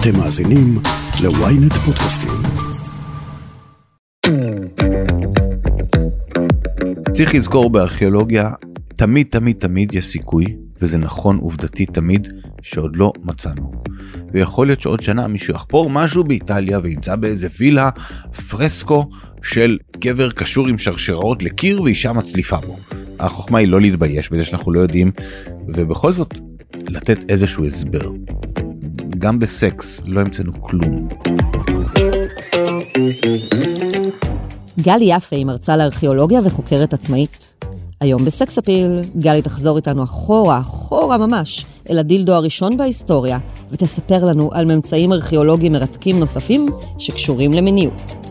אתם מאזינים ל-ynet פודקאסטים. צריך לזכור בארכיאולוגיה תמיד תמיד תמיד יש סיכוי וזה נכון עובדתית תמיד שעוד לא מצאנו. ויכול להיות שעוד שנה מישהו יחפור משהו באיטליה וימצא באיזה וילה פרסקו של גבר קשור עם שרשראות לקיר ואישה מצליפה בו. החוכמה היא לא להתבייש בזה שאנחנו לא יודעים ובכל זאת לתת איזשהו הסבר. גם בסקס לא המצאנו כלום. גלי יפה היא מרצה לארכיאולוגיה וחוקרת עצמאית. היום בסקס אפיל, גלי תחזור איתנו אחורה, אחורה ממש, אל הדילדו הראשון בהיסטוריה, ותספר לנו על ממצאים ארכיאולוגיים מרתקים נוספים שקשורים למיניות.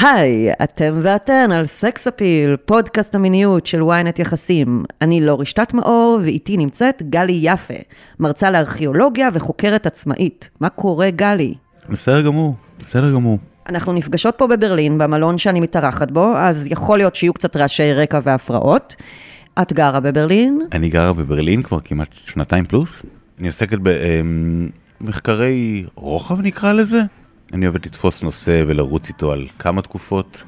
היי, אתם ואתן על סקס אפיל, פודקאסט המיניות של ynet יחסים. אני לא רשתת מאור, ואיתי נמצאת גלי יפה, מרצה לארכיאולוגיה וחוקרת עצמאית. מה קורה, גלי? בסדר גמור, בסדר גמור. אנחנו נפגשות פה בברלין, במלון שאני מתארחת בו, אז יכול להיות שיהיו קצת רעשי רקע והפרעות. את גרה בברלין? אני גרה בברלין כבר כמעט שנתיים פלוס. אני עוסקת במחקרי רוחב נקרא לזה. אני אוהבת לתפוס נושא ולרוץ איתו על כמה תקופות.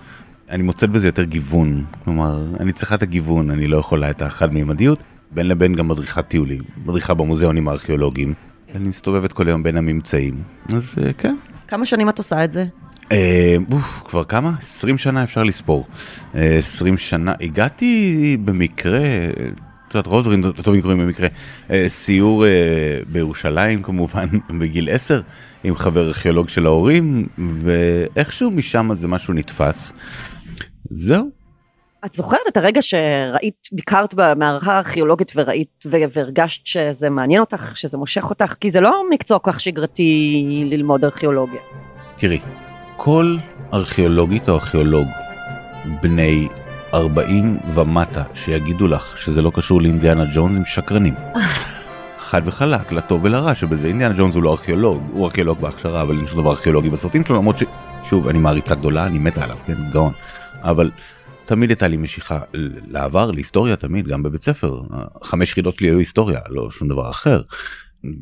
אני מוצאת בזה יותר גיוון, כלומר, אני צריכה את הגיוון, אני לא יכולה את החד-מימדיות. בין לבין גם מדריכת טיולים, מדריכה במוזיאונים הארכיאולוגיים. אני מסתובבת כל היום בין הממצאים, אז כן. כמה שנים את עושה את זה? אה, אוף, כבר כמה? 20 שנה אפשר לספור. אה, 20 שנה, הגעתי במקרה, את יודעת, רוב דברים טובים קורים במקרה, אה, סיור אה, בירושלים כמובן בגיל 10 עם חבר ארכיאולוג של ההורים, ואיכשהו משם זה משהו נתפס. זהו. את זוכרת את הרגע שראית, ביקרת במערכה הארכיאולוגית וראית והרגשת שזה מעניין אותך, שזה מושך אותך? כי זה לא מקצוע כך שגרתי ללמוד ארכיאולוגיה. תראי, כל ארכיאולוגית או ארכיאולוג בני 40 ומטה שיגידו לך שזה לא קשור לאינדיאנה ג'ונס הם שקרנים. חד וחלק, לטוב ולרע, שבזה אינדיאנה ג'ונס הוא לא ארכיאולוג, הוא ארכיאולוג בהכשרה, אבל אין שום דבר ארכיאולוגי בסרטים שלו, למרות ששוב, אני מעריצה גדולה, אני מתה עליו, כן, גאון. אבל תמיד הייתה לי משיכה לעבר, להיסטוריה תמיד, גם בבית ספר. חמש יחידות שלי היו היסטוריה, לא שום דבר אחר.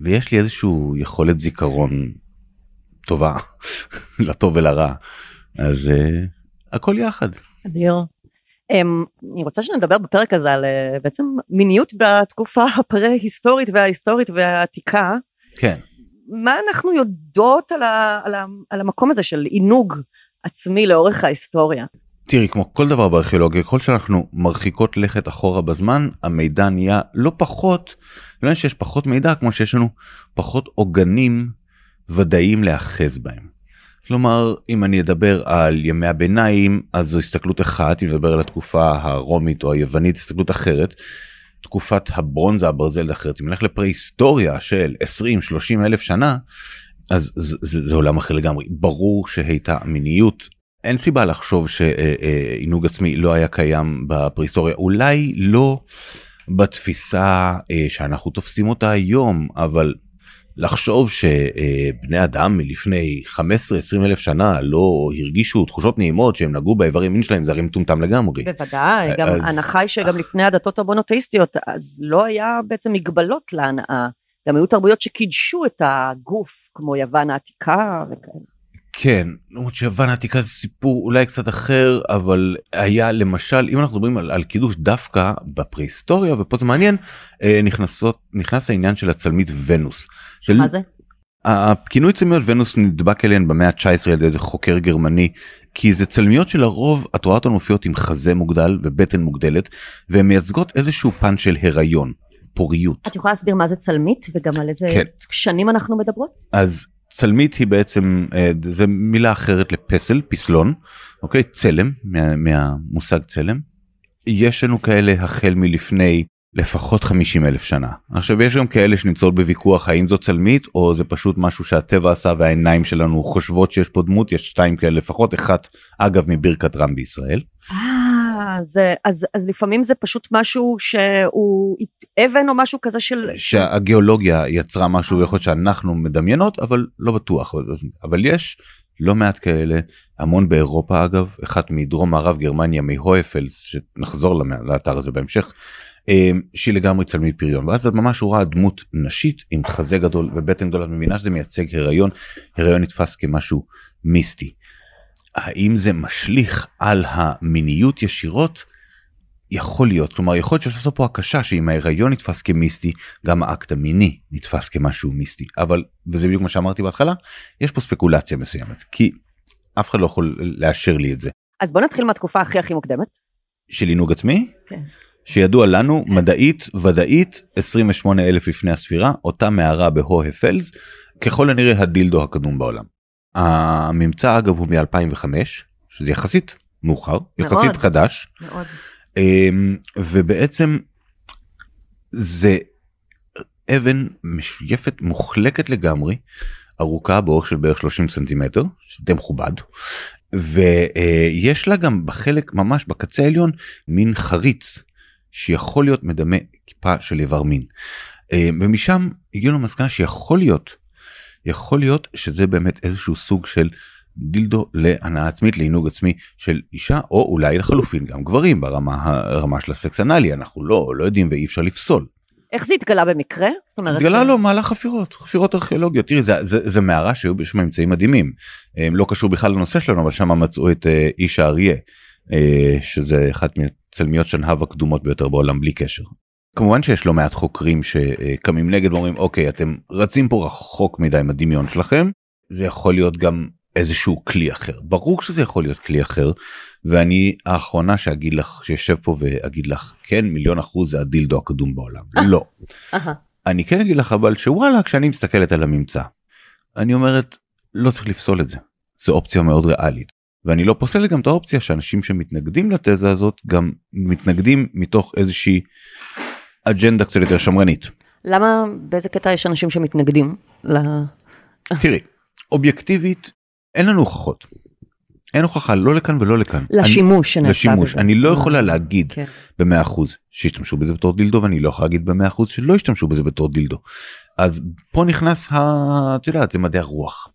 ויש לי איזשהו יכולת זיכרון טובה, לטוב ולרע. אז uh, הכל יחד. אדיר. Um, אני רוצה שנדבר בפרק הזה על uh, בעצם מיניות בתקופה הפרה-היסטורית וההיסטורית והעתיקה. כן. מה אנחנו יודעות על, ה, על, ה, על המקום הזה של עינוג עצמי לאורך ההיסטוריה? תראי, כמו כל דבר בארכיאולוגיה, ככל שאנחנו מרחיקות לכת אחורה בזמן, המידע נהיה לא פחות, לא שיש פחות מידע, כמו שיש לנו פחות עוגנים ודאיים להאחז בהם. כלומר, אם אני אדבר על ימי הביניים, אז זו הסתכלות אחת, אם נדבר על התקופה הרומית או היוונית, הסתכלות אחרת. תקופת הברונזה, הברזל אחרת. אם נלך לפרה-היסטוריה של 20-30 אלף שנה, אז זה, זה, זה עולם אחר לגמרי. ברור שהייתה מיניות. אין סיבה לחשוב שעינוג עצמי לא היה קיים בפרה-היסטוריה. אולי לא בתפיסה אה, שאנחנו תופסים אותה היום, אבל לחשוב שבני אדם מלפני 15-20 אלף שנה לא הרגישו תחושות נעימות שהם נגעו באיברים מין שלהם זה הרי מטומטם לגמרי. בוודאי, גם. ההנחה היא שגם לפני הדתות המונותאיסטיות אז לא היה בעצם מגבלות להנאה, גם היו תרבויות שקידשו את הגוף כמו יוון העתיקה וכאלה. כן, למרות שיוון העתיקה זה סיפור אולי קצת אחר, אבל היה למשל, אם אנחנו מדברים על, על קידוש דווקא בפרה-היסטוריה, ופה זה מעניין, אה, נכנסות, נכנס העניין של הצלמית ונוס. של... מה זה? הכינוי צלמיות ונוס נדבק אליהן במאה ה-19 על ידי איזה חוקר גרמני, כי זה צלמיות שלרוב את רואה אותן מופיעות עם חזה מוגדל ובטן מוגדלת, והן מייצגות איזשהו פן של הריון. פוריות. את יכולה להסביר מה זה צלמית וגם על איזה כן. שנים אנחנו מדברות? אז צלמית היא בעצם אה, זה מילה אחרת לפסל פסלון אוקיי צלם מה, מהמושג צלם. יש לנו כאלה החל מלפני לפחות 50 אלף שנה עכשיו יש גם כאלה שנמצאות בוויכוח האם זו צלמית או זה פשוט משהו שהטבע עשה והעיניים שלנו חושבות שיש פה דמות יש שתיים כאלה לפחות אחת אגב מברכת רם בישראל. זה, אז, אז לפעמים זה פשוט משהו שהוא אבן או משהו כזה של... שהגיאולוגיה יצרה משהו יכול להיות שאנחנו מדמיינות אבל לא בטוח. אבל, יש לא מעט כאלה, המון באירופה אגב, אחת מדרום מערב גרמניה מהויפלס, שנחזור לאתר הזה בהמשך, אה, שהיא לגמרי צלמית פריון, ואז את ממש רואה דמות נשית עם חזה גדול ובטן גדולה, מבינה שזה מייצג הריון, הריון נתפס כמשהו מיסטי. האם זה משליך על המיניות ישירות? יכול להיות, כלומר יכול להיות שיש לעשות פה הקשה שאם ההיריון נתפס כמיסטי, גם האקט המיני נתפס כמשהו מיסטי, אבל, וזה בדיוק מה שאמרתי בהתחלה, יש פה ספקולציה מסוימת, כי אף אחד לא יכול לאשר לי את זה. אז בוא נתחיל מהתקופה הכי הכי מוקדמת. של עינוג עצמי? כן. שידוע לנו מדעית ודאית 28 אלף לפני הספירה אותה מערה בהוהפלס ככל הנראה הדילדו הקדום בעולם. הממצא אגב הוא מ-2005 שזה יחסית מאוחר מאוד. יחסית חדש מאוד. אמ, ובעצם זה אבן משויפת מוחלקת לגמרי ארוכה באורך של בערך 30 סנטימטר שזה מכובד ויש לה גם בחלק ממש בקצה העליון מין חריץ שיכול להיות מדמה כיפה של איבר מין. אמ, ומשם הגיעו למסקנה שיכול להיות יכול להיות שזה באמת איזשהו סוג של דילדו להנאה עצמית לעינוג עצמי של אישה או אולי לחלופין גם גברים ברמה הרמה של הסקס אנאלי אנחנו לא לא יודעים ואי אפשר לפסול. איך זה התגלה במקרה? זאת אומרת, התגלה לו מהלך חפירות חפירות ארכיאולוגיות תראי זה, זה, זה מערה שהיו בשם ממצאים מדהימים לא קשור בכלל לנושא שלנו אבל שם מצאו את אה, איש האריה אה, שזה אחת מצלמיות שנהב הקדומות ביותר בעולם בלי קשר. כמובן שיש לא מעט חוקרים שקמים נגד ואומרים אוקיי אתם רצים פה רחוק מדי עם הדמיון שלכם. זה יכול להיות גם איזשהו כלי אחר. ברור שזה יכול להיות כלי אחר ואני האחרונה שאגיד לך שישב פה ואגיד לך כן מיליון אחוז זה הדילדו הקדום בעולם. לא. אני כן אגיד לך אבל שוואלה כשאני מסתכלת על הממצא אני אומרת לא צריך לפסול את זה. זו אופציה מאוד ריאלית. ואני לא פוסל גם את האופציה שאנשים שמתנגדים לתזה הזאת גם מתנגדים מתוך איזושהי אג'נדה קצת יותר שמרנית. למה, באיזה קטע יש אנשים שמתנגדים ל... תראי אובייקטיבית אין לנו הוכחות. אין הוכחה לא לכאן ולא לכאן. לשימוש שנעשה אני, לשימוש בזה. אני לא יכולה להגיד כן. במאה אחוז שהשתמשו בזה בתור דילדו ואני לא יכולה להגיד במאה אחוז שלא השתמשו בזה בתור דילדו. אז פה נכנס ה... את יודעת זה מדעי הרוח.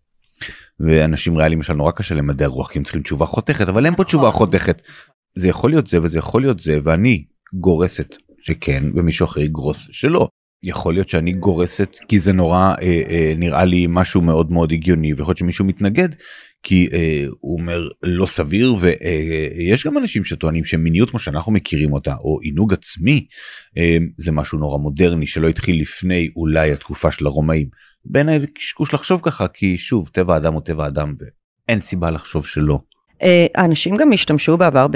ואנשים ריאליים למשל נורא קשה למדעי הרוח כי הם צריכים תשובה חותכת אבל אין פה תשובה נכון. חותכת. זה יכול להיות זה וזה יכול להיות זה ואני גורסת שכן ומישהו אחר יגרוס שלא. יכול להיות שאני גורסת כי זה נורא אה, אה, נראה לי משהו מאוד מאוד הגיוני ויכול להיות שמישהו מתנגד כי אה, הוא אומר לא סביר ויש גם אנשים שטוענים שמיניות כמו שאנחנו מכירים אותה או עינוג עצמי אה, זה משהו נורא מודרני שלא התחיל לפני אולי התקופה של הרומאים. בעיניי זה קשקוש לחשוב ככה כי שוב טבע האדם הוא טבע האדם ואין סיבה לחשוב שלא. אה, האנשים גם השתמשו בעבר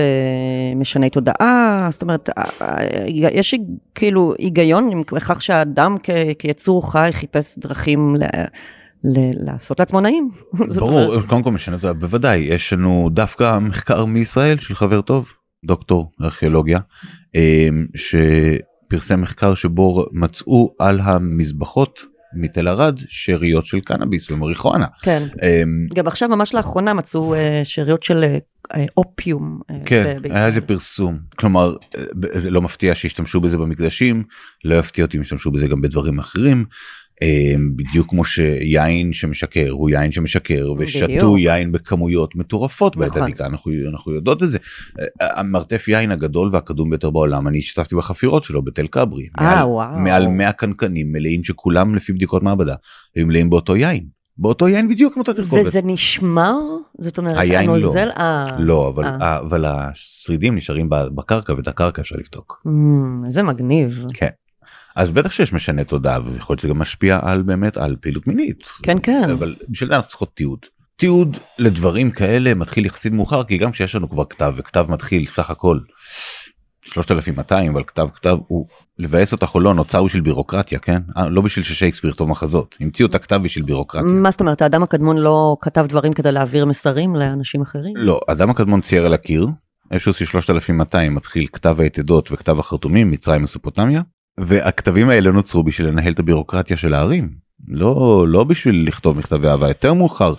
במשני תודעה, זאת אומרת, אה, אה, יש כאילו היגיון בכך שהאדם כ- כיצור חי חיפש דרכים ל- ל- לעשות לעצמו נעים. ברור קודם כל משנה תודעה בוודאי יש לנו דווקא מחקר מישראל של חבר טוב דוקטור לארכיאולוגיה שפרסם מחקר שבו מצאו על המזבחות מתל ערד שאריות של קנאביס ומריחואנה. כן. אה, גם עכשיו, ממש לאחרונה, מצאו אה, שאריות של אה, אה, אופיום. כן. היה איזה פרסום, כלומר זה לא מפתיע שהשתמשו בזה במקדשים, לא יפתיע אותי אם ישתמשו בזה גם בדברים אחרים, בדיוק כמו שיין שמשקר הוא יין שמשקר ושתו. יין בכמויות מטורפות בעת נכון. עתיקה, אנחנו, אנחנו יודעות את זה. אה, המרתף יין הגדול והקדום ביותר בעולם, אני השתתפתי בחפירות שלו בתל כברי, אה, מעל, וואו. מעל 100 קנקנים מלאים שכולם לפי בדיקות מעבדה, היו מלאים באותו יין, באותו יין בדיוק כמו אותה תרכובת. וזה נשמר? זאת אומרת, היין לא. הנוזל? אה, לא, אבל, אה. אבל השרידים נשארים בקרקע ואת הקרקע אפשר לבדוק. אמ, איזה מגניב. כן. אז בטח שיש משנה תודעה ויכול להיות שזה גם משפיע על באמת על פעילות מינית. כן, כן. אבל בשביל זה אנחנו צריכות תיעוד. תיעוד לדברים כאלה מתחיל יחסית מאוחר כי גם כשיש לנו כבר כתב וכתב מתחיל סך הכל 3200 אבל כתב כתב הוא לבאס אותך או לא נוצר בשביל בירוקרטיה כן אה, לא בשביל ששייקספיר יכתוב מחזות המציאו את הכתב בשביל בירוקרטיה. מה זאת אומרת, האדם הקדמון לא כתב דברים כדי להעביר מסרים לאנשים אחרים? לא אדם הקדמון צייר על הקיר איפשהו סביב 3200 מתחיל כתב היתדות וכתב החרטומים מצרים מסופוטמיה והכתבים האלה נוצרו בשביל לנהל את הבירוקרטיה של הערים לא לא בשביל לכתוב מכתבי אהבה יותר מאוחר.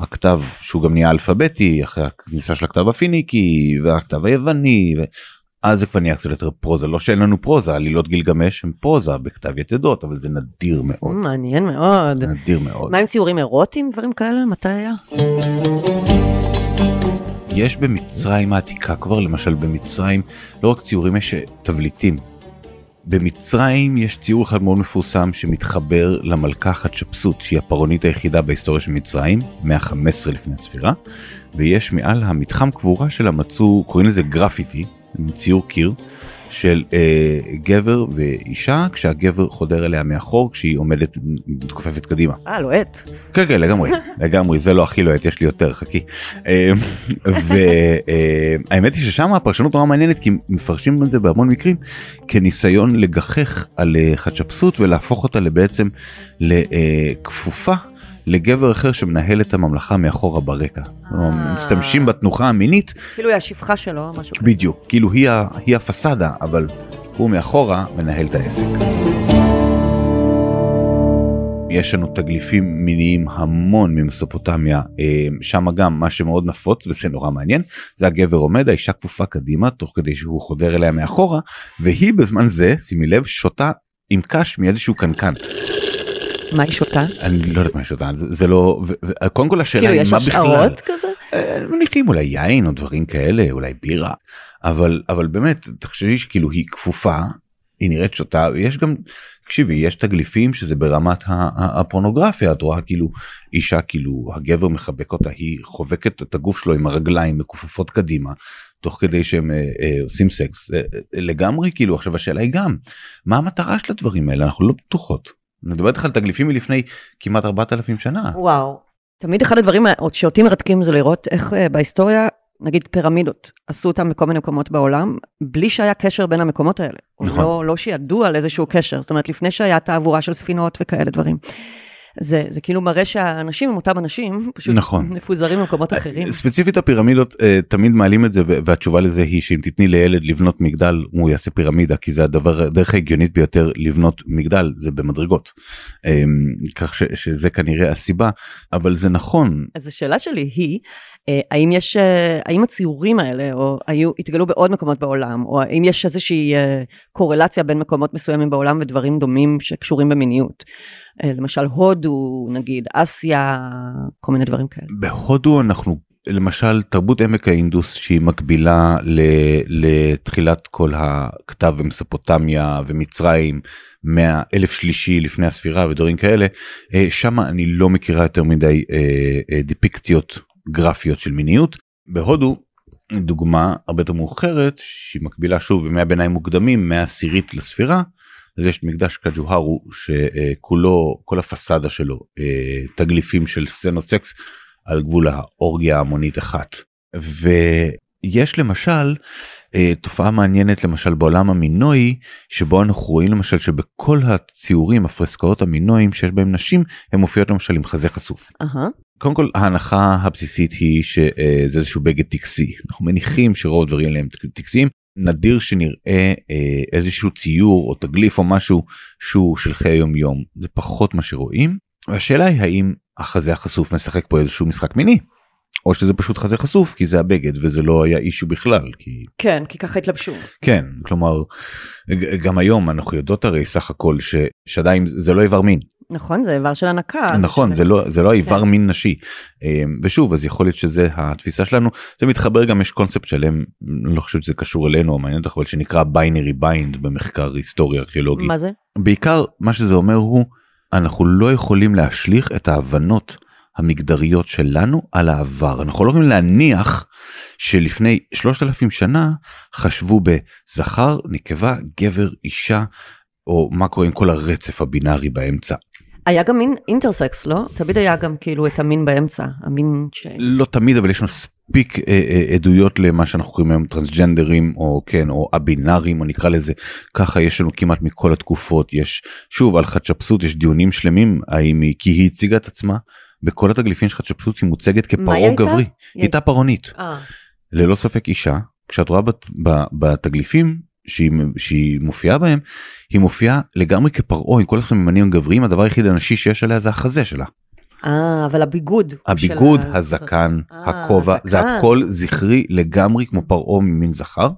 הכתב שהוא גם נהיה אלפביתי אחרי הכניסה של הכתב הפיניקי והכתב היווני. ו... אז זה כבר נהיה קצת יותר פרוזה לא שאין לנו פרוזה עלילות גילגמש הם פרוזה בכתב יתדות אבל זה נדיר מאוד מעניין מאוד. נדיר מאוד. מה עם ציורים אירוטיים דברים כאלה מתי היה? יש במצרים העתיקה כבר למשל במצרים לא רק ציורים יש תבליטים. במצרים יש ציור אחד מאוד מפורסם שמתחבר למלכה חתשפסות שהיא הפרעונית היחידה בהיסטוריה של מצרים 115 לפני הספירה ויש מעל המתחם קבורה שלה מצאו קוראים לזה גרפיטי ציור קיר של אה, גבר ואישה כשהגבר חודר אליה מאחור כשהיא עומדת מתכופפת קדימה. אה לוהט. כן כן לגמרי לגמרי זה לא הכי לוהט יש לי יותר חכי. אה, והאמת היא ששם הפרשנות נורא מעניינת כי מפרשים את זה בהמון מקרים כניסיון לגחך על אה, חדשפסות ולהפוך אותה לבעצם לכפופה. לגבר אחר שמנהל את הממלכה מאחורה ברקע. אה. משתמשים בתנוחה המינית כאילו היא השפחה שלו משהו כזה. בדיוק כאילו היא הפסאדה אבל הוא מאחורה מנהל את העסק. יש לנו תגליפים מיניים המון ממסופוטמיה אה, שם גם מה שמאוד נפוץ וזה נורא מעניין זה הגבר עומד האישה כפופה קדימה תוך כדי שהוא חודר אליה מאחורה והיא בזמן זה שימי לב שותה עם קש מאיזשהו קנקן מה היא שותה? אני לא יודעת מה היא שותה זה, לא קודם כל השאלה כאילו היא יש מה בכלל. השערות כזה? אה, מניחים אולי יין או דברים כאלה אולי בירה אבל אבל באמת תחשבי שכאילו היא כפופה היא נראית שותה יש גם תקשיבי יש תגליפים שזה ברמת הפורנוגרפיה את רואה כאילו אישה כאילו הגבר מחבק אותה היא חובקת את הגוף שלו עם הרגליים מכופפות קדימה תוך כדי שהם אה, אה, עושים סקס אה, אה, לגמרי כאילו עכשיו השאלה היא גם מה המטרה של הדברים האלה אנחנו לא בטוחות. מדבר איתך על תגליפים מלפני כמעט 4,000 שנה. וואו. תמיד אחד הדברים שאותי מרתקים זה לראות איך אה, בהיסטוריה, נגיד פירמידות, עשו אותם בכל מיני מקומות בעולם, בלי שהיה קשר בין המקומות האלה. נכון. לא, לא שידעו על איזשהו קשר, זאת אומרת, לפני שהיה תעבורה של ספינות וכאלה דברים. זה, זה כאילו מראה שהאנשים הם אותם אנשים, פשוט נכון. מפוזרים במקומות אחרים. ספציפית הפירמידות אה, תמיד מעלים את זה והתשובה לזה היא שאם תתני לילד לבנות מגדל הוא יעשה פירמידה כי זה הדבר הדרך ההגיונית ביותר לבנות מגדל זה במדרגות. אה, כך ש- שזה כנראה הסיבה אבל זה נכון אז השאלה שלי היא, אה, האם יש, האם הציורים האלה, או היו, התגלו בעוד מקומות בעולם, או האם יש איזושהי קורלציה בין מקומות מסוימים בעולם ודברים דומים שקשורים במיניות? אה, למשל הודו, נגיד אסיה, כל מיני דברים כאלה. בהודו אנחנו למשל תרבות עמק האינדוס שהיא מקבילה ל- לתחילת כל הכתב במסופוטמיה ומצרים מהאלף שלישי לפני הספירה ודברים כאלה אה, שם אני לא מכירה יותר מדי אה, דיפיקציות גרפיות של מיניות בהודו דוגמה הרבה יותר מאוחרת שהיא מקבילה שוב בימי הביניים מוקדמים מהעשירית לספירה. אז יש מקדש קג'והרו שכולו כל הפסאדה שלו אה, תגליפים של סצנות סקס על גבול האורגיה ההמונית אחת. ויש למשל אה, תופעה מעניינת למשל בעולם המינוי שבו אנחנו רואים למשל שבכל הציורים הפרסקאות המינויים שיש בהם נשים הן מופיעות למשל עם חזה חשוף. אהה, קודם כל ההנחה הבסיסית היא שזה איזשהו בגד טקסי אנחנו מניחים שרוב הדברים האלה הם טקסיים נדיר שנראה אה, איזשהו ציור או תגליף או משהו שהוא של חיי יום יום זה פחות מה שרואים. והשאלה היא האם החזה החשוף משחק פה איזשהו משחק מיני או שזה פשוט חזה חשוף כי זה הבגד וזה לא היה אישו בכלל כי כן, כי ככה התלבשו. כן כלומר גם היום אנחנו יודעות הרי סך הכל ש- שעדיין זה לא איבר מין נכון, זה איבר של הנקה. נכון זה לא זה לא איבר כן. מין נשי אמ, ושוב אז יכול להיות שזה התפיסה שלנו זה מתחבר גם יש קונספט שלם לא חושב שזה קשור אלינו או מעניין אותך אבל שנקרא binary bind במחקר היסטורי ארכיאולוגי מה זה? בעיקר מה שזה אומר הוא אנחנו לא יכולים להשליך את ההבנות המגדריות שלנו על העבר. אנחנו לא יכולים להניח שלפני 3,000 שנה חשבו בזכר נקבה גבר אישה או מה קורה עם כל הרצף הבינארי באמצע. היה גם מין אינטרסקס, לא? תמיד היה גם כאילו את המין באמצע, המין ש... לא תמיד אבל יש מספיק אה, אה, עדויות למה שאנחנו קוראים היום טרנסג'נדרים או כן או הבינארים או נקרא לזה. ככה יש לנו כמעט מכל התקופות. יש שוב על חדשפסות יש דיונים שלמים האם היא כי היא הציגה את עצמה בכל התגליפים של חדשפסות היא מוצגת כפרעה? גברי היא הייתה פרעונית אה, ללא ספק אישה כשאת רואה בת, ב, בתגליפים שהיא, שהיא מופיעה בהם היא מופיעה לגמרי כפרעה עם כל הסממנים הגבריים הדבר היחיד הנשי שיש עליה זה החזה שלה. אה, אבל הביגוד. של הביגוד, ה- הזקן, אה, הכובע, זה. הכל זכרי לגמרי כמו פרעה ממין זכר,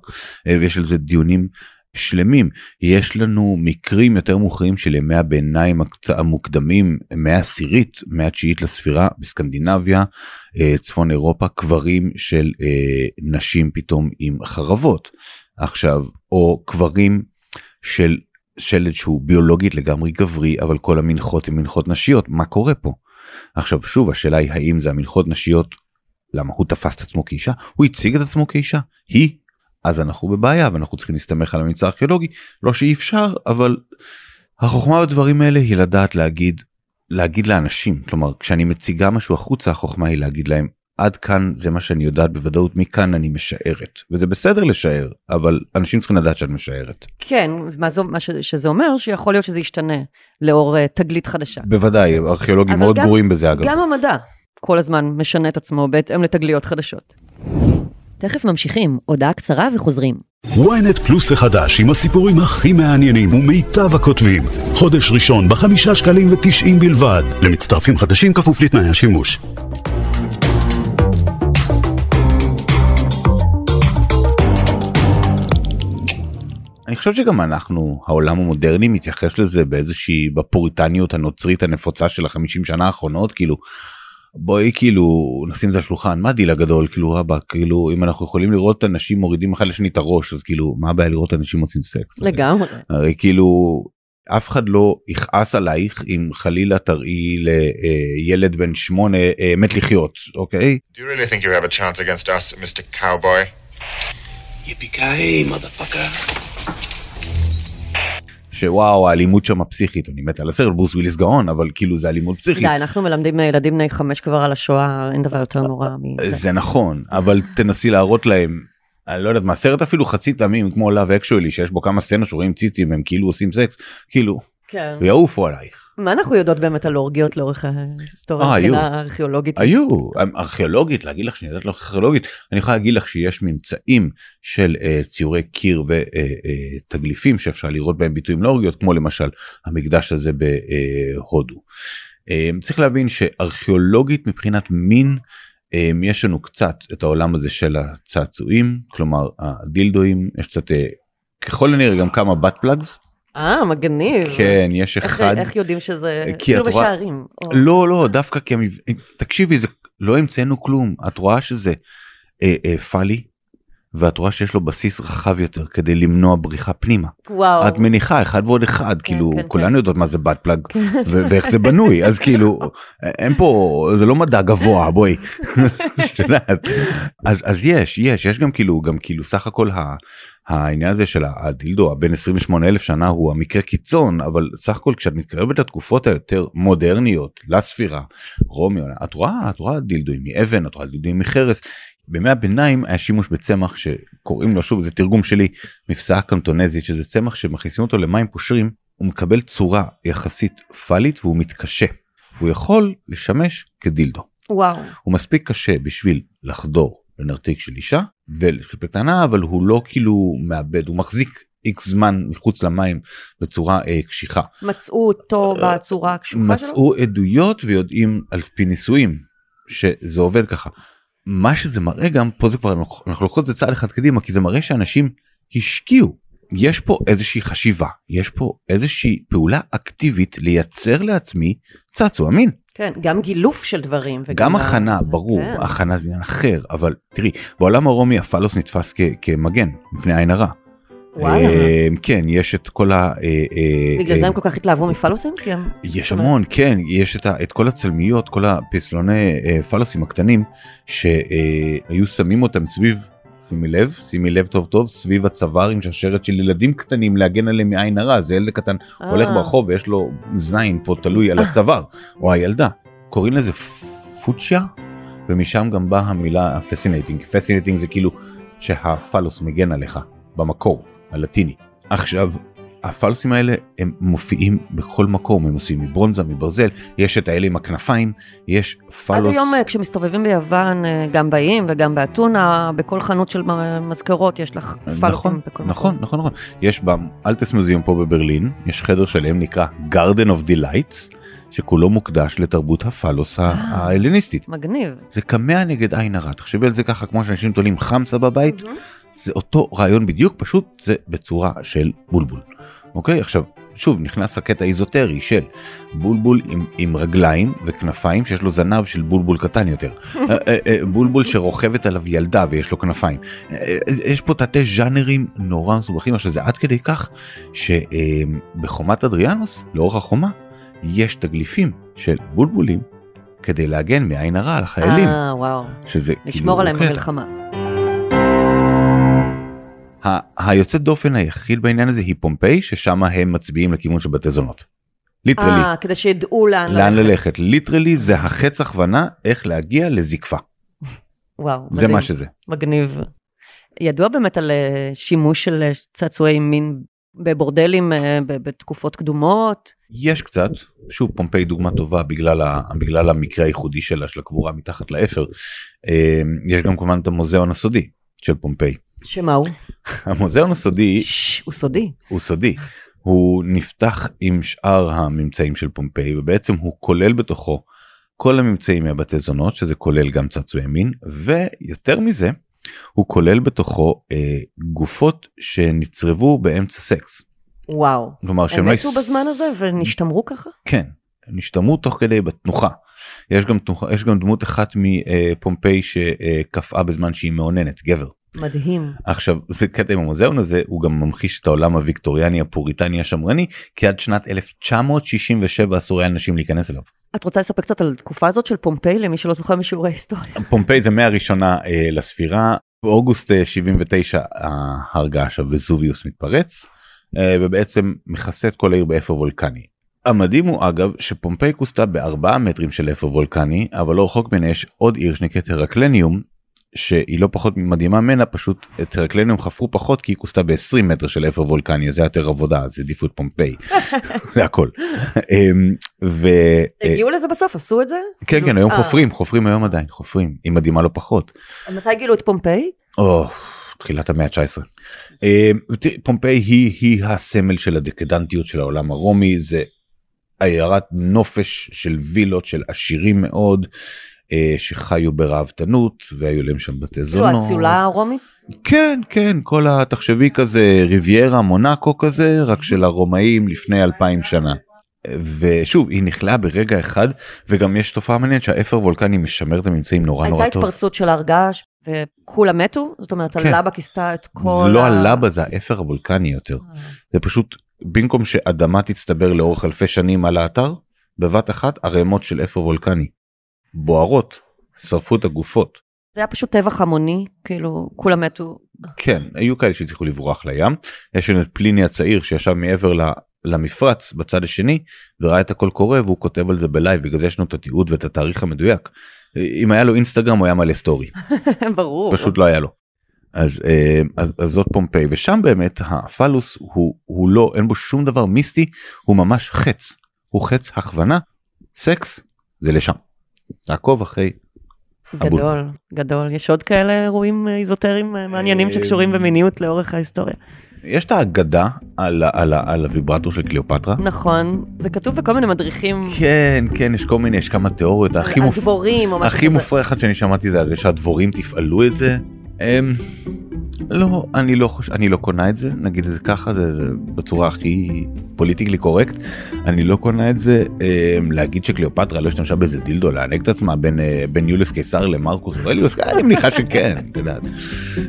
אה, ויש על זה דיונים שלמים. יש לנו מקרים יותר מאוחרים של ימי הביניים המוקדמים, מאה עשירית, מאה תשיעית לספירה בסקנדינביה, אה, צפון אירופה, קברים של אה, נשים פתאום עם חרבות. עכשיו, או קברים של שלד שהוא ביולוגית לגמרי גברי, אבל כל המנחות הן מנחות נשיות, מה קורה פה? עכשיו שוב השאלה היא האם זה המנחות נשיות למה הוא תפס את עצמו כאישה הוא הציג את עצמו כאישה היא אז אנחנו בבעיה ואנחנו צריכים להסתמך על הממצא הארכיאולוגי לא שאי אפשר אבל החוכמה בדברים האלה היא לדעת להגיד להגיד לאנשים כלומר כשאני מציגה משהו החוצה החוכמה היא להגיד להם עד כאן זה מה שאני יודעת בוודאות מכאן אני משערת וזה בסדר לשער אבל אנשים צריכים לדעת שאת משערת כן, מה, זו, מה ש, שזה אומר שיכול להיות שזה ישתנה לאור uh, תגלית חדשה. בוודאי ארכיאולוגים מאוד גם- ברורים בזה אגב. גם המדע כל הזמן משנה את עצמו בהתאם לתגליות חדשות. תכף ממשיכים, הודעה קצרה וחוזרים. ynet פלוס החדש עם הסיפורים הכי מעניינים ומיטב הכותבים. חודש ראשון בחמישה שקלים ותשעים בלבד. למצטרפים חדשים כפוף לתנאי השימוש. אני חושב שגם אנחנו העולם המודרני מתייחס לזה באיזושהי בפוריטניות הנוצרית הנפוצה של החמישים שנה האחרונות כאילו בואי כאילו נשים את זה על השולחן מה הדיל הגדול כאילו רבאק כאילו אם אנחנו יכולים לראות אנשים מורידים אחד לשני את הראש אז כאילו מה הבעיה לראות אנשים עושים סקס לגמרי. הרי כאילו אף אחד לא יכעס עלייך אם חלילה תראי לילד בן שמונה אה, מת לחיות אוקיי Do you really think you have a chance against us, Mr. Cowboy? Yippee-ki-yay, motherfucker. שוואו האלימות שם פסיכית אני מת על הסרט ברוס וויליס גאון אבל כאילו זה אלימות פסיכית. די, אנחנו מלמדים ילדים בני חמש כבר על השואה, אין דבר יותר נורא מזה. זה נכון אבל תנסי להראות להם אני לא יודעת מה סרט אפילו חצי תמים כמו Love Actually שיש בו כמה סצנות שרואים ציצים הם כאילו עושים סקס כאילו כן. יעופו עלייך. מה אנחנו יודעות באמת על אורגיות לאורך ההיסטוריה אה. מבחינה ארכיאולוגית? היו ארכיאולוגית להגיד לך שאני יודעת לך ארכיאולוגית אני יכול להגיד לך שיש ממצאים של uh, ציורי קיר ותגליפים שאפשר לראות בהם ביטויים לאורגיות כמו למשל המקדש הזה בהודו. Uh, צריך להבין שארכיאולוגית מבחינת מין um, יש לנו קצת את העולם הזה של הצעצועים כלומר הדילדואים יש קצת uh, ככל הנראה גם כמה בת פלאגס אה, מגניב. כן יש איך- אחד איך יודעים שזה, כי כאילו את רואה- משערים. או- לא לא דווקא כי המב... תקשיבי זה לא המצאנו כלום את רואה שזה אה, אה, פאלי ואת רואה שיש לו בסיס רחב יותר כדי למנוע בריחה פנימה וואו. את מניחה אחד ועוד אחד כאילו כן, כולנו כן. יודעות מה זה בת פלאג ו- ואיך זה בנוי אז כאילו אין פה זה לא מדע גבוה בואי. אז אז יש יש יש גם כאילו גם כאילו סך הכל ה- העניין הזה של הדילדו הבן 28 אלף שנה הוא המקרה קיצון אבל סך הכל כשאת מתקרבת לתקופות היותר מודרניות לספירה רומי את רואה את רואה דילדואים מאבן את רואה דילדואים מחרס. בימי הביניים היה שימוש בצמח שקוראים לו שוב זה תרגום שלי מפסעה קנטונזית שזה צמח שמכניסים אותו למים פושרים הוא מקבל צורה יחסית פאלית והוא מתקשה. הוא יכול לשמש כדילדו. וואו. הוא מספיק קשה בשביל לחדור לנרתיק של אישה ולספק את ההנאה אבל הוא לא כאילו מאבד הוא מחזיק איקס זמן מחוץ למים בצורה אה, קשיחה. מצאו אותו בצורה הקשוחה שלו? מצאו עדויות ויודעים על פי ניסויים שזה עובד ככה. מה שזה מראה גם פה זה כבר אנחנו לוקחות את זה צעד אחד קדימה כי זה מראה שאנשים השקיעו. יש פה איזושהי חשיבה יש פה איזושהי פעולה אקטיבית לייצר לעצמי צעצוע מין. כן, גם גילוף של דברים. וגם גם הכנה זה- ברור כן. הכנה זה עניין אחר אבל תראי בעולם הרומי הפלוס נתפס כ- כמגן מפני עין הרע. וואלה. אה, כן יש את כל ה... אה, אה, בגלל אה, זה הם כל כך התלהבו מפלוסים? יש המון כן יש את, כל הצלמיות כל הפסלוני אה, פלוסים הקטנים שהיו שמים אותם סביב שימי לב שימי לב טוב טוב סביב הצוואר עם שרשרת של ילדים קטנים להגן עליהם מעין הרע זה ילד קטן הולך אה. ברחוב ויש לו זין פה תלוי על הצוואר. או הילדה קוראים לזה פוצ'יה? ומשם גם באה המילה fascinating fascinating זה כאילו שהפלוס מגן עליך במקור הלטיני. עכשיו הפלוסים האלה הם מופיעים בכל מקום הם עושים מברונזה מברזל יש את האלה עם הכנפיים יש פלוס. עד היום אה, כשמסתובבים ביוון, אה, גם באיים וגם באתונה, בכל חנות של מזכרות יש לך פלוסים נכון, בכל נכון, מקום. נכון, נכון. יש באלטס מוזיאום פה בברלין, יש חדר שלם נקרא Garden of Delights, שכולו מוקדש לתרבות הפלוס אה. ההלניסטית. מגניב. זה קמע נגד עין הרע, תחשבי על זה ככה כמו שאנשים תולים חמסה בבית, זה אותו רעיון בדיוק, פשוט זה בצורה של בולבול. אוקיי? עכשיו, שוב, נכנס הקטע האיזוטרי של בולבול עם, עם רגליים וכנפיים שיש לו זנב של בולבול קטן יותר. אה, אה, אה, בולבול שרוכבת עליו ילדה ויש לו כנפיים. יש פה תתי ז'אנרים נורא מסובכים, עכשיו זה עד כדי כך שבחומת אדריאנוס, לאורך החומה, יש תגליפים של בולבולים כדי להגן מעין הרע על החיילים. אה, וואו. שזה לשמור כאילו עליהם קטע. במלחמה. היוצא דופן היחיד בעניין הזה היא פומפיי ששם הם מצביעים לכיוון של בתי זונות. literally. אה, כדי שידעו לאן לאן ללכת literally זה החץ הכוונה איך להגיע לזקפה וואו, זה מדהים. מה שזה מגניב. ידוע באמת על אה, שימוש של אה, צעצועי מין בבורדלים אה, בתקופות קדומות. יש קצת שוב פומפיי דוגמה טובה בגלל, ה, בגלל המקרה הייחודי שלה של הקבורה מתחת לאפר יש גם כמובן את המוזיאון הסודי של פומפיי שמה הוא? המוזיאון הסודי ששש, הוא סודי. הוא סודי הוא נפתח עם שאר הממצאים של פומפיי ובעצם הוא כולל בתוכו כל הממצאים מהבתי זונות שזה כולל גם צעצועי מין ויותר מזה הוא כולל בתוכו אה, גופות שנצרבו באמצע סקס. וואו. כלומר הם שהם לא מתו הס- בזמן הזה ונשתמרו ככה? כן, נשתמרו תוך כדי בתנוחה. יש גם, תנוחה, יש גם דמות אחת מפומפיי שקפאה בזמן שהיא מאוננת, גבר. מדהים. עכשיו זה קטע עם המוזיאון הזה הוא גם ממחיש את העולם הוויקטוריאני הפוריטני השמרני כי עד שנת 1967 אסור היה לנשים להיכנס אליו. את רוצה לספר קצת על התקופה הזאת של פומפיי למי שלא זוכר משיעורי היסטוריה? פומפיי זה מאה ראשונה אה, לספירה באוגוסט אה, 79 ההר געש הווזוביוס מתפרץ אה, ובעצם מכסה את כל העיר באפר וולקני. המדהים הוא אגב שפומפיי כוסתה בארבעה מטרים של אפר וולקני אבל לא רחוק ממנה יש עוד עיר שנקראת הרקלניום שהיא לא פחות מדהימה ממנה פשוט את הרקלניום חפרו פחות כי היא כוסתה ב-20 מטר של אפר וולקני זה יותר עבודה אז העדיפו את פומפיי זה הכל. אמ, ו... הגיעו לזה בסוף? עשו את זה? כן כן היום אה. חופרים חופרים היום עדיין חופרים היא מדהימה לא פחות. מתי גילו את פומפיי? תחילת המאה ה-19. אה, תראי, פומפיי היא, היא הסמל של הדקדנטיות של העולם הרומי, זה עיירת נופש של וילות של עשירים מאוד, שחיו בראוותנות והיו להם שם בתי כאילו זונות. האציולה הרומית? כן, כן, כל התחשבי כזה ריביירה, מונאקו כזה, רק של הרומאים לפני אלפיים שנה. ושוב, היא נכלאה ברגע אחד, וגם יש תופעה מעניינת שהאפר וולקני משמר את הממצאים נורא נורא הייתה טוב. התפרצות של הר געש וכולם מתו? זאת אומרת כן. הלבה כיסתה את כל זה לא הלבה זה האפר הוולקני יותר זה פשוט במקום שאדמה תצטבר לאורך אלפי שנים על האתר בבת אחת ערימות של אפר וולקני בוערות שרפו את הגופות זה היה פשוט טבח המוני כאילו כולם מתו. כן היו כאלה שהצליחו לברוח לים יש לנו את פליני הצעיר שישב מעבר ל- למפרץ בצד השני וראה את הכל קורה והוא כותב על זה ב live בגלל זה יש לנו את התיעוד ואת התאריך המדויק. אם היה לו אינסטגרם הוא היה מעלה סטורי ברור. פשוט לא היה לו. אז, אה, אז, אז זאת פומפיי ושם באמת הפלוס הוא, הוא לא אין בו שום דבר מיסטי הוא ממש חץ הוא חץ הכוונה סקס זה לשם. תעקוב אחרי הבול. גדול גדול יש עוד כאלה אירועים איזוטריים אה, מעניינים אה, שקשורים במיניות לאורך ההיסטוריה. יש את האגדה על, על, על הוויברטור של קליאופטרה. נכון זה כתוב בכל מיני מדריכים. כן כן יש כל מיני יש כמה תיאוריות הכי מופ... או משהו הכי כזה. מופרכת שאני שמעתי זה על זה שהדבורים תפעלו את זה. לא אני לא חושב אני לא קונה את זה נגיד את זה ככה זה, זה בצורה הכי politically correct אני לא קונה את זה הם, להגיד שקליאופטרה לא השתמשה באיזה דילדו לענג את עצמה בין אה, בין יוליוס קיסר למרקוס אורליוס אני מניחה שכן את יודעת.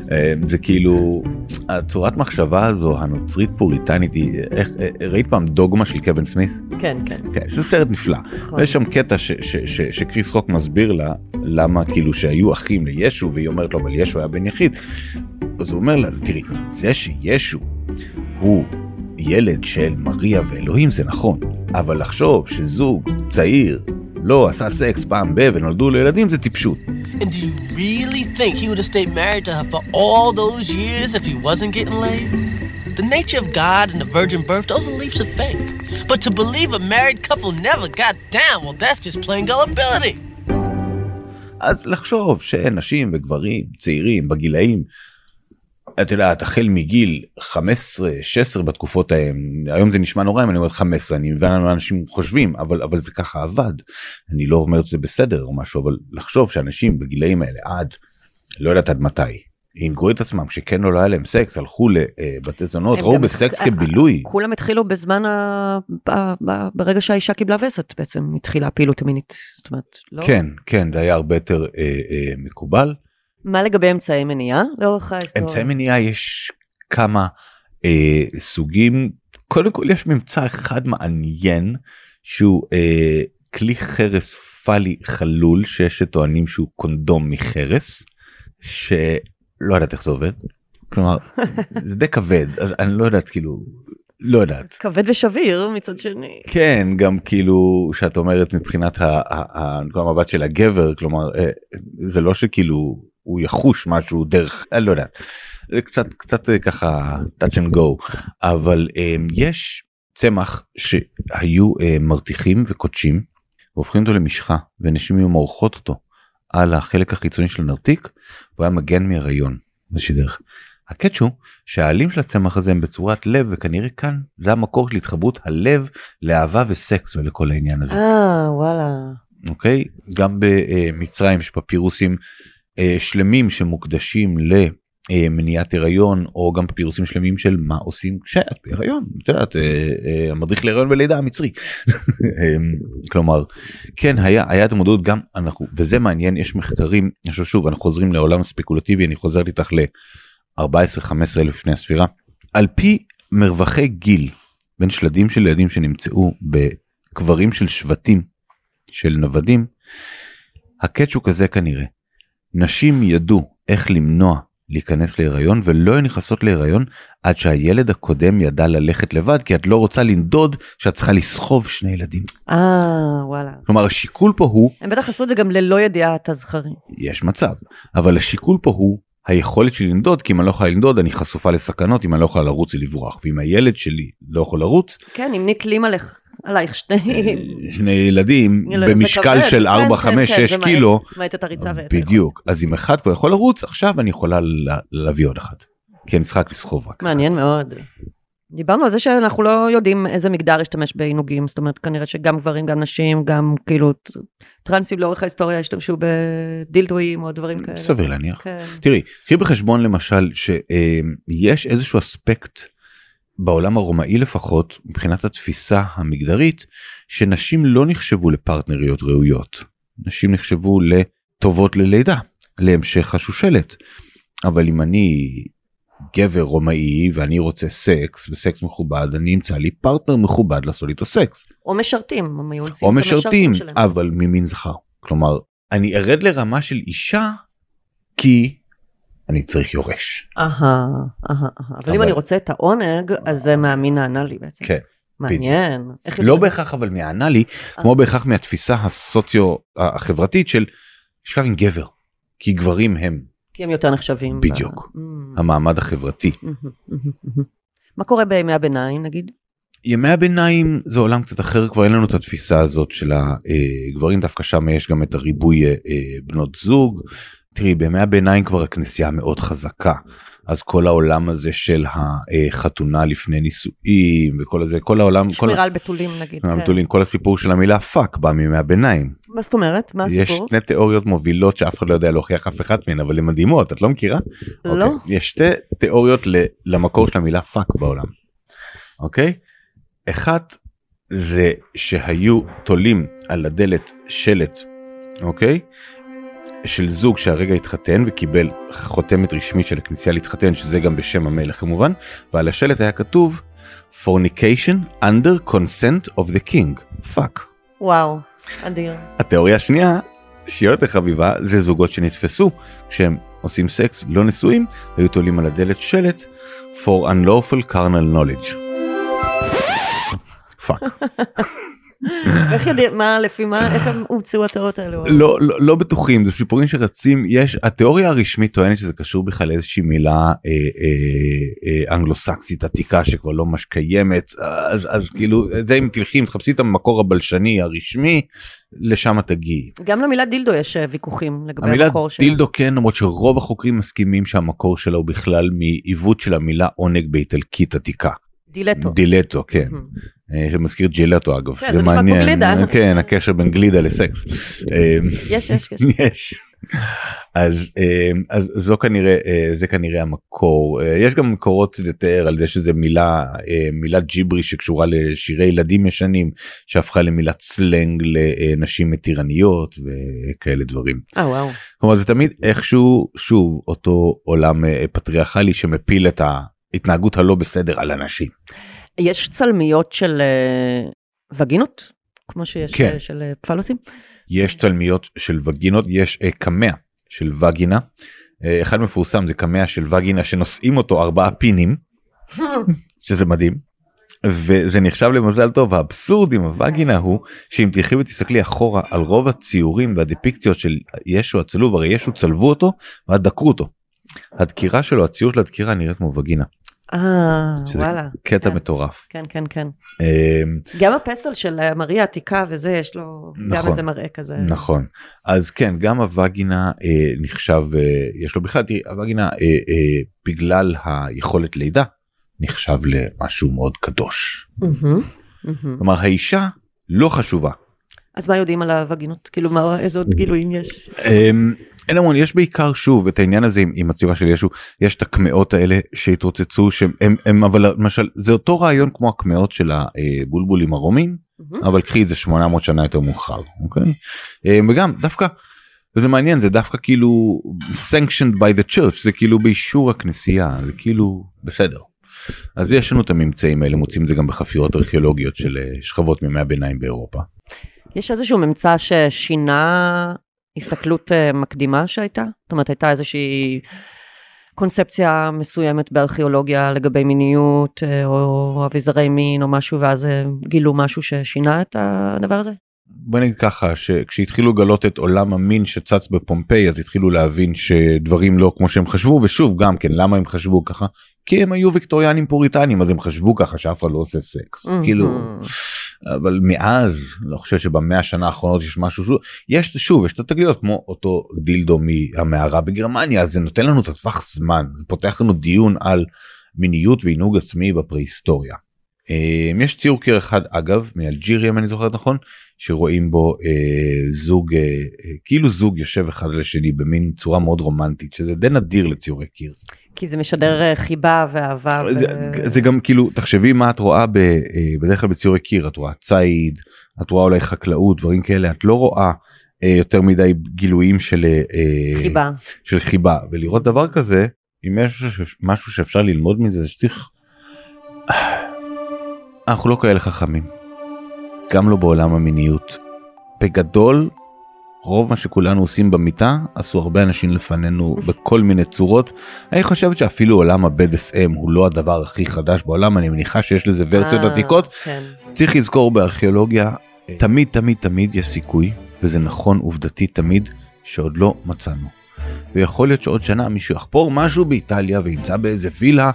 הם, זה כאילו הצורת מחשבה הזו הנוצרית פוריטנית היא איך אה, ראית פעם דוגמה של קווין סמית כן כן. כן זה סרט נפלא. נכון. ויש שם קטע ש- ש- ש- שקריס רוק מסביר לה למה כאילו שהיו אחים לישו והיא אומרת לו אבל ישו היה בן יחיד. אז הוא אומר לה תראי זה שישו הוא ילד של מריה ואלוהים זה נכון אבל לחשוב שזוג צעיר לא עשה סקס פעם ב ונולדו לו ילדים זה טיפשות. And do you really think he would have stayed married to her for all those years if he wasn't getting laid? The nature of God and the virgin birth, those are leaps of faith. But to believe a married couple never got down, well, that's just plain gullibility. אז לחשוב שנשים וגברים צעירים בגילאים, את יודעת, החל מגיל 15, 16 בתקופות ההם, היום זה נשמע נורא אם אני אומר 15, אני מבין למה אנשים חושבים, אבל, אבל זה ככה עבד. אני לא אומר שזה בסדר או משהו, אבל לחשוב שאנשים בגילאים האלה עד, לא יודעת עד מתי, הנגרו את עצמם כשכן או לא היה להם סקס, הלכו לבתי זונות, הם ראו בסקס כבילוי. כולם התחילו בזמן, ה... ברגע שהאישה קיבלה וסת בעצם התחילה הפעילות המינית. זאת אומרת, לא? כן, כן, זה היה הרבה יותר אה, אה, מקובל. מה לגבי אמצעי מניעה לאורך ההיסטוריה? אמצעי מניעה יש כמה אה, סוגים. קודם כל יש ממצא אחד מעניין שהוא אה, כלי חרס פאלי חלול שיש שטוענים שהוא קונדום מחרס שלא יודעת איך זה עובד. כלומר זה די כבד אז אני לא יודעת כאילו לא יודעת. כבד ושביר מצד שני. כן גם כאילו שאת אומרת מבחינת המבט של הגבר כלומר אה, זה לא שכאילו הוא יחוש משהו דרך אני לא יודעת. זה קצת קצת אה, ככה touch and go אבל אה, יש צמח שהיו אה, מרתיחים וקודשים והופכים אותו למשחה ונשים היו מורחות אותו על החלק החיצוני של הנרתיק והוא היה מגן מהיריון באיזושהי דרך. הקטש הוא שהעלים של הצמח הזה הם בצורת לב וכנראה כאן זה המקור של התחברות הלב לאהבה וסקס ולכל העניין הזה אה, וואלה. אוקיי גם במצרים יש פפירוסים שלמים שמוקדשים למניעת הריון או גם פפירוסים שלמים של מה עושים כשאת בהיריון את יודעת אה, אה, המדריך להיריון ולידה המצרי. אה, כלומר כן היה היה את המודעות גם אנחנו וזה מעניין יש מחקרים אני חושב שוב אנחנו חוזרים לעולם הספקולטיבי אני חוזר איתך ל-14-15 אלף לפני הספירה. על פי מרווחי גיל בין שלדים של ילדים שנמצאו בקברים של שבטים של נוודים, הקאץ' הוא כזה כנראה. נשים ידעו איך למנוע להיכנס להיריון ולא היו נכנסות להיריון עד שהילד הקודם ידע ללכת לבד כי את לא רוצה לנדוד שאת צריכה לסחוב שני ילדים. אה, וואלה. כלומר השיקול פה הוא, הם בטח עשו את זה גם ללא ידיעת הזכרים. יש מצב, אבל השיקול פה הוא היכולת שלי לנדוד כי אם אני לא יכולה לנדוד אני חשופה לסכנות אם אני לא יכולה לרוץ ולברוח ואם הילד שלי לא יכול לרוץ כן, אם נקלים עליך, עלייך שני... שני ילדים במשקל. של כן, 4 כן, 5 כן, 6 זה מאט- קילו מאט את הריצה ואת בדיוק אז אם אחד כבר יכול לרוץ עכשיו אני יכולה לה- להביא עוד אחד. כי אני צריכה רק לסחוב רק מעניין אחת. מאוד. דיברנו על זה שאנחנו לא יודעים איזה מגדר ישתמש בעינוגים, זאת אומרת כנראה שגם גברים, גם נשים, גם כאילו טרנסים לאורך ההיסטוריה השתמשו בדילדואים או דברים כאלה. סביר להניח. כן. תראי קחי בחשבון למשל שיש איזשהו אספקט בעולם הרומאי לפחות מבחינת התפיסה המגדרית שנשים לא נחשבו לפרטנריות ראויות. נשים נחשבו לטובות ללידה להמשך השושלת. אבל אם אני גבר רומאי ואני רוצה סקס וסקס מכובד אני אמצא לי פרטנר מכובד לעשות איתו סקס. או משרתים, או משרתים. אבל ממין זכר כלומר אני ארד לרמה של אישה כי אני צריך יורש אהה, אהה, אהה. אבל אם אני רוצה את העונג, אז זה מהמין האנלי בעצם. כן מעניין. לא בהכרח אבל מהאנלי כמו בהכרח מהתפיסה הסוציו החברתית של לשכב עם גבר כי גברים הם כי הם יותר נחשבים. בדיוק. Mm. המעמד החברתי. מה קורה בימי הביניים נגיד? ימי הביניים זה עולם קצת אחר כבר אין לנו את התפיסה הזאת של הגברים דווקא שם יש גם את הריבוי אה, אה, בנות זוג. תראי בימי הביניים כבר הכנסייה מאוד חזקה אז כל העולם הזה של החתונה לפני נישואים וכל הזה כל העולם כל שמירה על בתולים נגיד. כן. המתולים, כל הסיפור של המילה fuck בא מימי הביניים. מה זאת אומרת? מה יש הסיפור? שני תיאוריות מובילות שאף אחד לא יודע להוכיח אף אחת מהן אבל הן מדהימות את לא מכירה? לא. אוקיי. יש שתי תיאוריות למקור של המילה fuck בעולם. אוקיי? אחת זה שהיו תולים על הדלת שלט אוקיי? של זוג שהרגע התחתן וקיבל חותמת רשמית של הכנסייה להתחתן שזה גם בשם המלך כמובן ועל השלט היה כתוב fornication under consent of the king fuck. וואו, אדיר. התיאוריה השנייה שהיא יותר חביבה זה זוגות שנתפסו כשהם עושים סקס לא נשואים היו תולים על הדלת שלט for unlawful carnal knowledge. fuck. איך יודעים, מה, לפי מה, איך הם הומצאו התיאוריות האלו? לא, לא, לא בטוחים זה סיפורים שרצים יש התיאוריה הרשמית טוענת שזה קשור בכלל לאיזושהי מילה אה, אה, אה, אנגלו-סקסית עתיקה שכבר לא ממש קיימת אז, אז כאילו זה אם תלכי אם תחפשי את המקור הבלשני הרשמי לשם תגיעי. גם למילה דילדו יש אה, ויכוחים לגבי המילה המקור שלה. דילדו כן למרות שרוב החוקרים מסכימים שהמקור שלה הוא בכלל מעיוות של המילה עונג באיטלקית עתיקה. דילטו. דילטו כן. אה, שמזכיר ג'ילטו אגב. כן, זה כמו גלידה. כן הקשר בין גלידה לסקס. אה, יש, יש, יש. אז, אה, אז זו כנראה אה, זה כנראה המקור יש גם מקורות יותר על זה שזה מילה מילת ג'יברי שקשורה לשירי ילדים ישנים שהפכה למילת סלנג לנשים מתירניות וכאלה דברים. אה, וואו. כלומר זה תמיד איכשהו שוב אותו עולם פטריארכלי שמפיל את ההתנהגות הלא בסדר על אנשים. יש צלמיות של אה, וגינות? כמו שיש כן. אה, של אה, פלוסים? יש תלמיות של וגינות יש קמע של וגינה. אחד מפורסם זה קמע של וגינה שנושאים אותו ארבעה פינים שזה מדהים. וזה נחשב למזל טוב האבסורד עם הווגינה הוא שאם תלכי ותסתכלי אחורה על רוב הציורים והדיפיקציות של ישו הצלוב הרי ישו צלבו אותו ואז דקרו אותו. הדקירה שלו הציור של הדקירה נראית כמו וגינה אה, וואלה. קטע כן. מטורף. כן, כן, כן. אה, גם הפסל של אה, מריה העתיקה וזה, יש לו גם נכון. איזה מראה כזה. נכון אז כן גם הווגינה אה, נחשב אה, יש לו בכלל תראי הווגינה אה, אה, בגלל היכולת לידה נחשב למשהו מאוד קדוש. כלומר האישה לא חשובה. אז מה יודעים על הווגינות? כאילו, מה, איזה עוד גילויים יש? אין המון יש בעיקר שוב את העניין הזה עם, עם הציבה של ישו יש את הקמעות האלה שהתרוצצו שהם הם, אבל למשל זה אותו רעיון כמו הקמעות של הבולבולים הרומים מהמם. אבל קחי את זה 800 שנה יותר מאוחר אוקיי אמ, וגם דווקא וזה מעניין זה דווקא כאילו sanctioned by the church זה כאילו באישור הכנסייה זה כאילו בסדר. אז יש לנו את הממצאים האלה מוצאים את זה גם בחפירות ארכיאולוגיות של אה, שכבות מימי הביניים באירופה. יש איזשהו ממצא ששינה הסתכלות אה, מקדימה שהייתה? זאת אומרת, הייתה איזושהי קונספציה מסוימת בארכיאולוגיה לגבי מיניות, אה, או אביזרי מין או משהו, ואז אה, גילו משהו ששינה את הדבר הזה? בוא נגיד ככה שכשהתחילו לגלות את עולם המין שצץ בפומפיי אז התחילו להבין שדברים לא כמו שהם חשבו ושוב גם כן למה הם חשבו ככה כי הם היו ויקטוריאנים פוריטנים אז הם חשבו ככה שאף אחד לא עושה סקס. כאילו אבל מאז לא חושב שבמאה השנה האחרונות יש משהו שוב יש שוב יש את התגליות כמו אותו דילדו מהמערה בגרמניה זה נותן לנו את הטווח זמן זה פותח לנו דיון על מיניות ועינוג עצמי בפרה-היסטוריה. אה, יש ציור קיר אחד אגב מאלג'יריה אם אני זוכר נכון שרואים בו אה, זוג אה, אה, כאילו זוג יושב אחד על השני במין צורה מאוד רומנטית שזה די נדיר לציורי קיר. כי זה משדר אה, חיבה ואהבה. זה, ו... זה גם כאילו תחשבי מה את רואה ב, אה, בדרך כלל בציורי קיר את רואה ציד את רואה אולי חקלאות דברים כאלה את לא רואה אה, יותר מדי גילויים של אה, חיבה. של חיבה ולראות דבר כזה אם יש משהו שאפשר ללמוד מזה שצריך. אנחנו לא כאלה חכמים. גם לא בעולם המיניות. בגדול רוב מה שכולנו עושים במיטה עשו הרבה אנשים לפנינו בכל מיני צורות. אני חושבת שאפילו עולם ה-BDSM הוא לא הדבר הכי חדש בעולם אני מניחה שיש לזה ורסיות אה, עתיקות כן. צריך לזכור בארכיאולוגיה תמיד תמיד תמיד יש סיכוי וזה נכון עובדתית תמיד שעוד לא מצאנו. ויכול להיות שעוד שנה מישהו יחפור משהו באיטליה וימצא באיזה וילה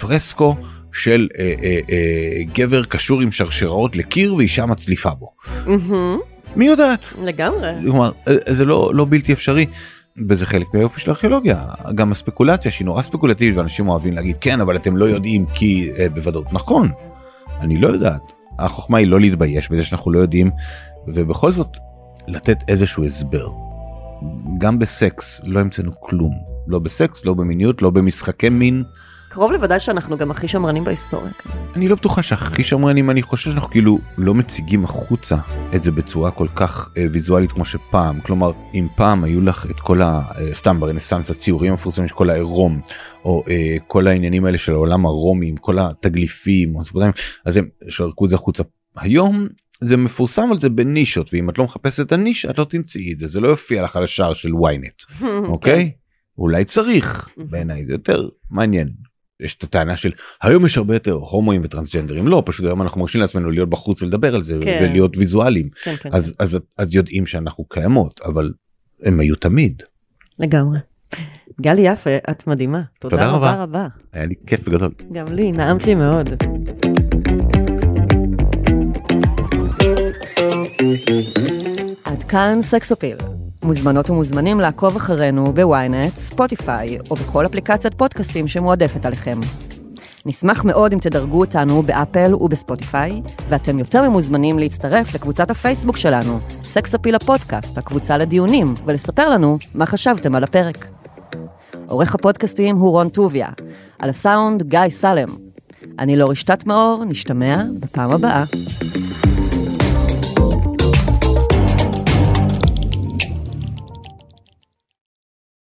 פרסקו של אה, אה, אה, גבר קשור עם שרשראות לקיר ואישה מצליפה בו. מהמם, מי יודעת? לגמרי. כלומר אה, זה לא לא בלתי אפשרי. וזה חלק מהיופי של הארכיאולוגיה גם הספקולציה שהיא נורא ספקולטיבית ואנשים אוהבים להגיד כן אבל אתם לא יודעים כי אה, בוודאות נכון אני לא יודעת החוכמה היא לא להתבייש בזה שאנחנו לא יודעים ובכל זאת לתת איזשהו הסבר. גם בסקס לא המצאנו כלום לא בסקס לא במיניות לא במשחקי מין קרוב לוודאי שאנחנו גם הכי שמרנים בהיסטוריה. אני לא בטוחה שהכי שמרנים אני חושב שאנחנו כאילו לא מציגים החוצה את זה בצורה כל כך אה, ויזואלית כמו שפעם כלומר אם פעם היו לך את כל ה... אה, סתם ברנסאנס הציורים המפורסמים של כל העירום או אה, כל העניינים האלה של העולם הרומי עם כל התגליפים אז הם שרקו את זה החוצה היום. זה מפורסם על זה בנישות ואם את לא מחפשת את הנישה את לא תמצאי את זה זה לא יופיע לך על השער של ynet כן. אוקיי אולי צריך בעיניי זה יותר מעניין יש את הטענה של היום יש הרבה יותר הומואים וטרנסג'נדרים לא פשוט היום אנחנו מרשים לעצמנו להיות בחוץ ולדבר על זה כן. ולהיות ויזואליים כן, כן. אז אז אז יודעים שאנחנו קיימות אבל הם היו תמיד לגמרי. גלי יפה, את מדהימה. תודה, תודה רבה רבה. רבה. היה לי כיף גדול. גם לי, נעמת לי מאוד. עד כאן סקסופיל. מוזמנות ומוזמנים לעקוב אחרינו ב ynet, ספוטיפיי או בכל אפליקציית פודקאסטים שמועדפת עליכם. נשמח מאוד אם תדרגו אותנו באפל ובספוטיפיי, ואתם יותר ממוזמנים להצטרף לקבוצת הפייסבוק שלנו, סקסופיל הפודקאסט, הקבוצה לדיונים, ולספר לנו מה חשבתם על הפרק. עורך הפודקאסטים הוא רון טוביה, על הסאונד גיא סלם. אני לא רשתת מאור, נשתמע בפעם הבאה.